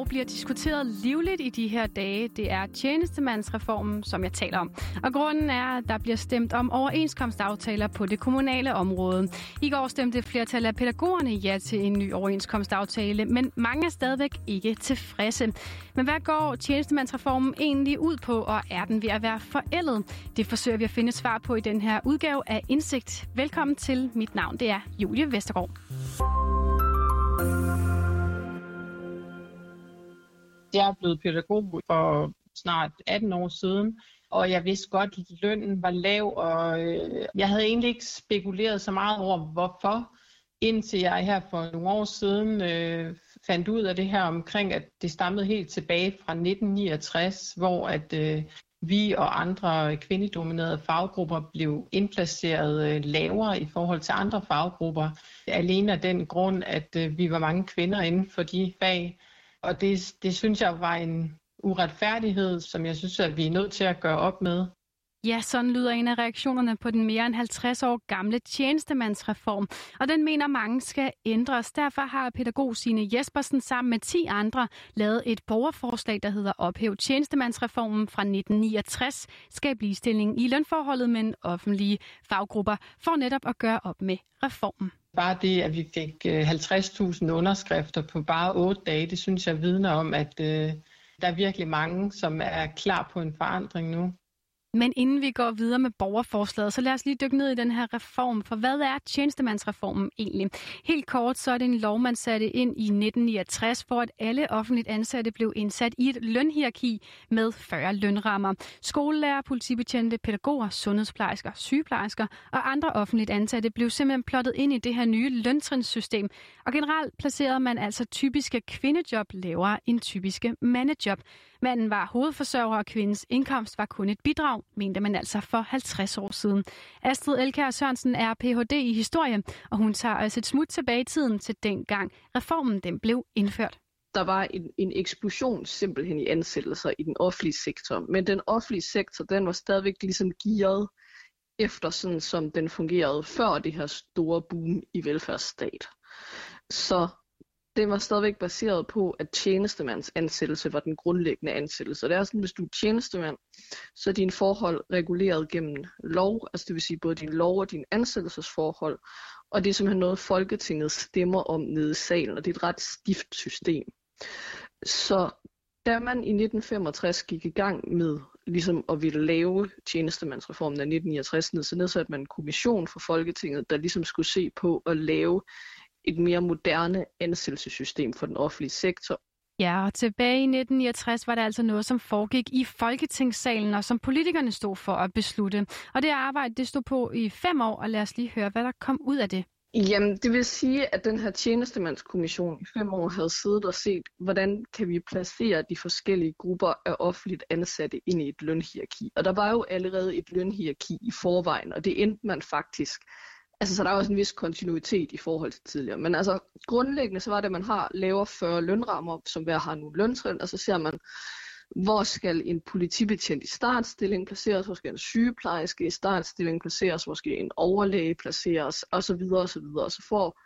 og bliver diskuteret livligt i de her dage. Det er tjenestemandsreformen, som jeg taler om. Og grunden er, at der bliver stemt om overenskomstaftaler på det kommunale område. I går stemte et flertal af pædagogerne ja til en ny overenskomstaftale, men mange er stadigvæk ikke tilfredse. Men hvad går tjenestemandsreformen egentlig ud på, og er den ved at være forældet? Det forsøger vi at finde svar på i den her udgave af Indsigt. Velkommen til. Mit navn det er Julie Vestergaard. Jeg er blevet pædagog for snart 18 år siden, og jeg vidste godt, at lønnen var lav, og øh, jeg havde egentlig ikke spekuleret så meget over, hvorfor, indtil jeg her for nogle år siden øh, fandt ud af det her omkring, at det stammede helt tilbage fra 1969, hvor at øh, vi og andre kvindedominerede faggrupper blev indplaceret øh, lavere i forhold til andre faggrupper. Alene af den grund, at øh, vi var mange kvinder inden for de fag, og det, det synes jeg var en uretfærdighed, som jeg synes, at vi er nødt til at gøre op med. Ja, sådan lyder en af reaktionerne på den mere end 50 år gamle tjenestemandsreform, og den mener mange skal ændres. Derfor har pædagog Signe Jespersen sammen med 10 andre lavet et borgerforslag, der hedder Ophæv tjenestemandsreformen fra 1969, skab ligestilling i lønforholdet mellem offentlige faggrupper, for netop at gøre op med reformen. Bare det, at vi fik øh, 50.000 underskrifter på bare 8 dage, det synes jeg vidner om, at øh, der er virkelig mange, som er klar på en forandring nu. Men inden vi går videre med borgerforslaget, så lad os lige dykke ned i den her reform. For hvad er tjenestemandsreformen egentlig? Helt kort, så er det en lov, man satte ind i 1969, for at alle offentligt ansatte blev indsat i et lønhierarki med 40 lønrammer. Skolelærer, politibetjente, pædagoger, sundhedsplejersker, sygeplejersker og andre offentligt ansatte blev simpelthen plottet ind i det her nye løntrinssystem. Og generelt placerede man altså typiske kvindejob lavere end typiske mandejob. Manden var hovedforsørger, og kvindens indkomst var kun et bidrag, mente man altså for 50 år siden. Astrid Elkær Sørensen er Ph.D. i historie, og hun tager altså et smut tilbage i tiden til dengang reformen den blev indført der var en, en eksplosion simpelthen i ansættelser i den offentlige sektor. Men den offentlige sektor, den var stadigvæk ligesom gearet efter sådan, som den fungerede før det her store boom i velfærdsstat. Så det var stadigvæk baseret på, at tjenestemands ansættelse var den grundlæggende ansættelse. Og det er sådan, hvis du er tjenestemand, så er dine forhold reguleret gennem lov, altså det vil sige både din lov og din ansættelsesforhold, og det er simpelthen noget, Folketinget stemmer om nede i salen, og det er et ret stift system. Så da man i 1965 gik i gang med ligesom at ville lave tjenestemandsreformen af 1969, så nedsatte man en kommission for Folketinget, der ligesom skulle se på at lave et mere moderne ansættelsessystem for den offentlige sektor. Ja, og tilbage i 1969 var det altså noget, som foregik i Folketingssalen, og som politikerne stod for at beslutte. Og det arbejde, det stod på i fem år, og lad os lige høre, hvad der kom ud af det. Jamen, det vil sige, at den her tjenestemandskommission i fem år havde siddet og set, hvordan kan vi placere de forskellige grupper af offentligt ansatte ind i et lønhierarki. Og der var jo allerede et lønhierarki i forvejen, og det endte man faktisk Altså, så der er også en vis kontinuitet i forhold til tidligere. Men altså, grundlæggende så var det, at man har laver 40 lønrammer, som hver har nogle løntrin, og så ser man, hvor skal en politibetjent i startstilling placeres, hvor skal en sygeplejerske i startstilling placeres, hvor skal en overlæge placeres, osv. osv. Og så får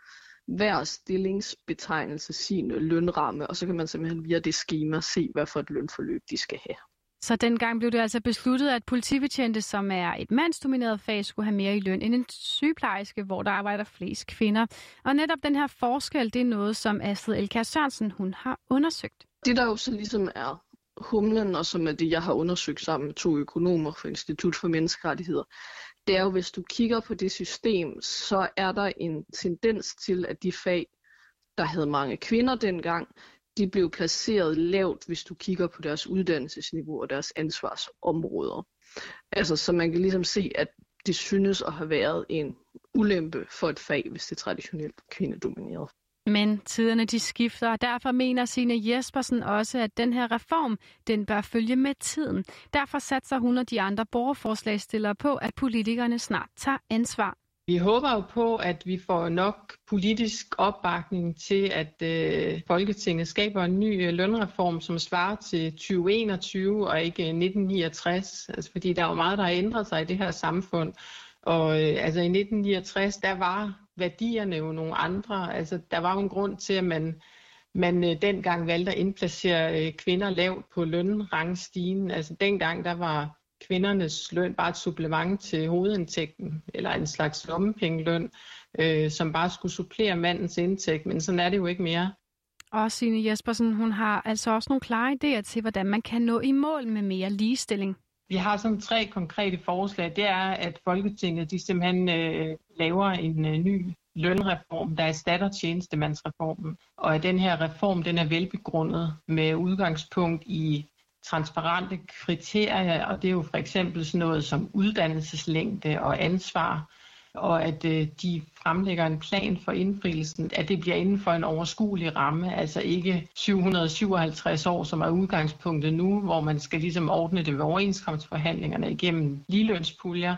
hver stillingsbetegnelse sin lønramme, og så kan man simpelthen via det schema se, hvad for et lønforløb de skal have. Så dengang blev det altså besluttet, at politibetjente, som er et mandsdomineret fag, skulle have mere i løn end en sygeplejerske, hvor der arbejder flest kvinder. Og netop den her forskel, det er noget, som Astrid Elkær Sørensen hun har undersøgt. Det der jo så ligesom er humlen, og som er det, jeg har undersøgt sammen med to økonomer fra Institut for Menneskerettigheder, det er jo, hvis du kigger på det system, så er der en tendens til, at de fag, der havde mange kvinder dengang, de blev placeret lavt, hvis du kigger på deres uddannelsesniveau og deres ansvarsområder. Altså, så man kan ligesom se, at det synes at have været en ulempe for et fag, hvis det er traditionelt kvindedomineret. Men tiderne de skifter, og derfor mener Signe Jespersen også, at den her reform, den bør følge med tiden. Derfor satser hun og de andre borgerforslagstillere på, at politikerne snart tager ansvar vi håber jo på, at vi får nok politisk opbakning til, at øh, Folketinget skaber en ny øh, lønreform, som svarer til 2021 og ikke 1969. Altså, fordi der er jo meget, der har ændret sig i det her samfund. Og øh, altså i 1969, der var værdierne jo nogle andre. Altså der var jo en grund til, at man man øh, dengang valgte at indplacere øh, kvinder lavt på lønrangstigen. Altså dengang der var kvindernes løn bare et supplement til hovedindtægten, eller en slags lommepengeløn, øh, som bare skulle supplere mandens indtægt, men sådan er det jo ikke mere. Og Signe Jespersen, hun har altså også nogle klare idéer til, hvordan man kan nå i mål med mere ligestilling. Vi har sådan tre konkrete forslag. Det er, at Folketinget de simpelthen øh, laver en øh, ny lønreform, der erstatter tjenestemandsreformen. Og at den her reform den er velbegrundet med udgangspunkt i transparente kriterier, og det er jo for eksempel sådan noget som uddannelseslængde og ansvar, og at øh, de fremlægger en plan for indfrielsen, at det bliver inden for en overskuelig ramme, altså ikke 757 år, som er udgangspunktet nu, hvor man skal ligesom ordne det ved overenskomstforhandlingerne igennem ligelønspuljer,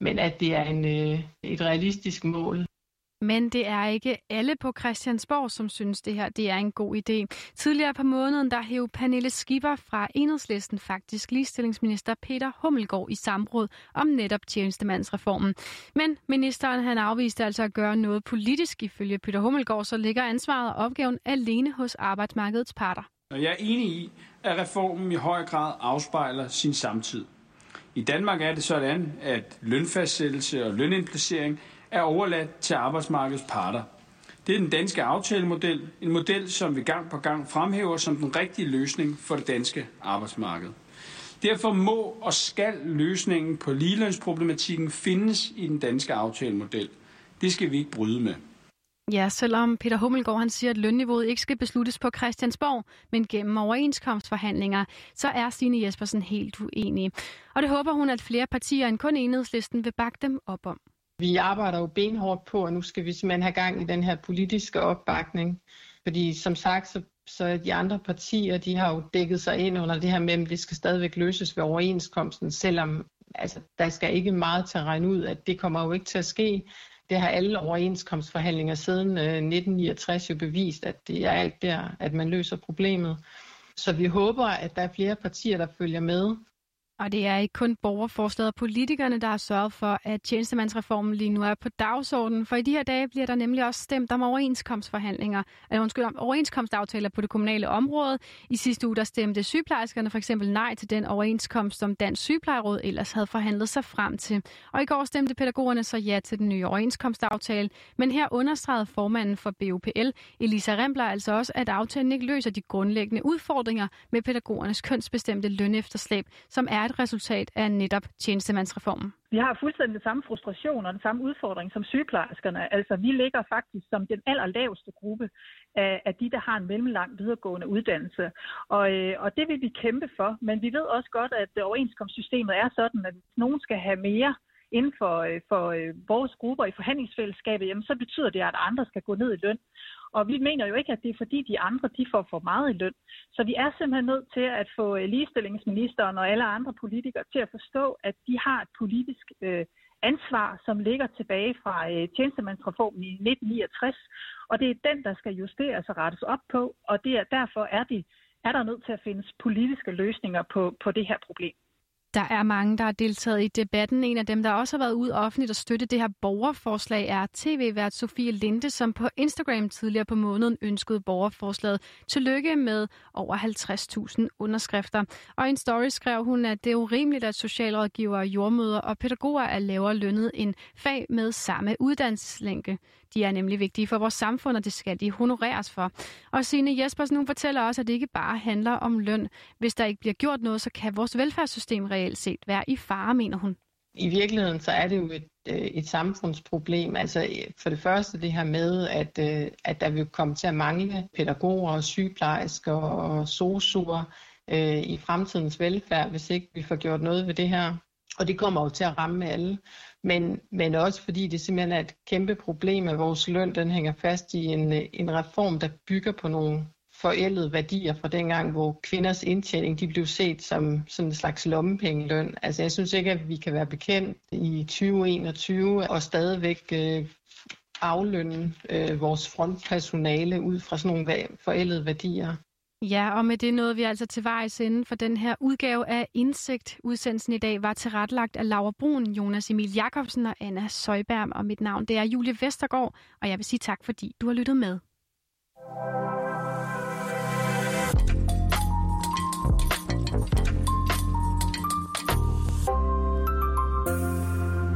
men at det er en, øh, et realistisk mål. Men det er ikke alle på Christiansborg, som synes, det her det er en god idé. Tidligere på måneden, der hævde Pernille Skipper fra Enhedslisten faktisk ligestillingsminister Peter Hummelgaard i samråd om netop tjenestemandsreformen. Men ministeren han afviste altså at gøre noget politisk. Ifølge Peter Hummelgaard, så ligger ansvaret og opgaven alene hos arbejdsmarkedets parter. Og jeg er enig i, at reformen i høj grad afspejler sin samtid. I Danmark er det sådan, at lønfastsættelse og lønindplacering er overladt til arbejdsmarkedets parter. Det er den danske aftalemodel, en model, som vi gang på gang fremhæver som den rigtige løsning for det danske arbejdsmarked. Derfor må og skal løsningen på ligelønsproblematikken findes i den danske aftalemodel. Det skal vi ikke bryde med. Ja, selvom Peter Hummelgaard han siger, at lønniveauet ikke skal besluttes på Christiansborg, men gennem overenskomstforhandlinger, så er Signe Jespersen helt uenig. Og det håber hun, at flere partier end kun enhedslisten vil bakke dem op om. Vi arbejder jo benhårdt på, og nu skal vi simpelthen have gang i den her politiske opbakning. Fordi som sagt, så, så de andre partier, de har jo dækket sig ind under det her med, at det skal stadigvæk løses ved overenskomsten, selvom altså, der skal ikke meget til at regne ud, at det kommer jo ikke til at ske. Det har alle overenskomstforhandlinger siden øh, 1969 jo bevist, at det er alt der, at man løser problemet. Så vi håber, at der er flere partier, der følger med. Og det er ikke kun borgerforslaget og politikerne, der har sørget for, at tjenestemandsreformen lige nu er på dagsordenen. For i de her dage bliver der nemlig også stemt om overenskomstforhandlinger, eller undskyld, om overenskomstaftaler på det kommunale område. I sidste uge der stemte sygeplejerskerne for eksempel nej til den overenskomst, som Dansk Sygeplejeråd ellers havde forhandlet sig frem til. Og i går stemte pædagogerne så ja til den nye overenskomstaftale. Men her understregede formanden for BOPL, Elisa Rembler, altså også, at aftalen ikke løser de grundlæggende udfordringer med pædagogernes kønsbestemte lønefterslæb, som er et resultat af netop tjenestemandsreformen? Vi har fuldstændig den samme frustration og den samme udfordring som sygeplejerskerne. Altså, vi ligger faktisk som den allerlaveste gruppe af, af de, der har en mellemlang videregående uddannelse. Og, øh, og det vil vi kæmpe for, men vi ved også godt, at overenskomstsystemet er sådan, at hvis nogen skal have mere inden for, øh, for øh, vores grupper i forhandlingsfællesskabet, jamen, så betyder det, at andre skal gå ned i løn. Og vi mener jo ikke, at det er fordi de andre de får for meget i løn. Så vi er simpelthen nødt til at få øh, ligestillingsministeren og alle andre politikere til at forstå, at de har et politisk øh, ansvar, som ligger tilbage fra øh, tjenestemandsreformen i 1969. Og det er den, der skal justeres og rettes op på. Og det er, derfor er, de, er der nødt til at findes politiske løsninger på, på det her problem. Der er mange, der har deltaget i debatten. En af dem, der også har været ude offentligt og støtte det her borgerforslag, er tv-vært Sofie Linde, som på Instagram tidligere på måneden ønskede borgerforslaget. Tillykke med over 50.000 underskrifter. Og i en story skrev hun, at det er urimeligt, at socialrådgivere, jordmøder og pædagoger er lavere lønnet end fag med samme uddannelseslængde. De er nemlig vigtige for vores samfund, og det skal de honoreres for. Og Signe Jespersen, hun fortæller også, at det ikke bare handler om løn. Hvis der ikke bliver gjort noget, så kan vores velfærdssystem reelt set være i fare, mener hun. I virkeligheden så er det jo et, øh, et samfundsproblem. Altså for det første det her med, at, øh, at der vil komme til at mangle pædagoger og sygeplejersker og sosuer øh, i fremtidens velfærd, hvis ikke vi får gjort noget ved det her. Og det kommer jo til at ramme alle men, men også fordi det simpelthen er et kæmpe problem, at vores løn den hænger fast i en, øh, en reform, der bygger på nogle forældede værdier fra dengang, hvor kvinders indtjening de blev set som sådan en slags lommepengeløn. Altså jeg synes ikke, at vi kan være bekendt i 2021 og stadigvæk øh, aflønne øh, vores frontpersonale ud fra sådan nogle forældede værdier. Ja, og med det nåede vi altså til vejs inden for den her udgave af Indsigt. Udsendelsen i dag var tilrettelagt af Laura Brun, Jonas Emil Jakobsen og Anna Søjberg. Og mit navn det er Julie Vestergaard, og jeg vil sige tak, fordi du har lyttet med.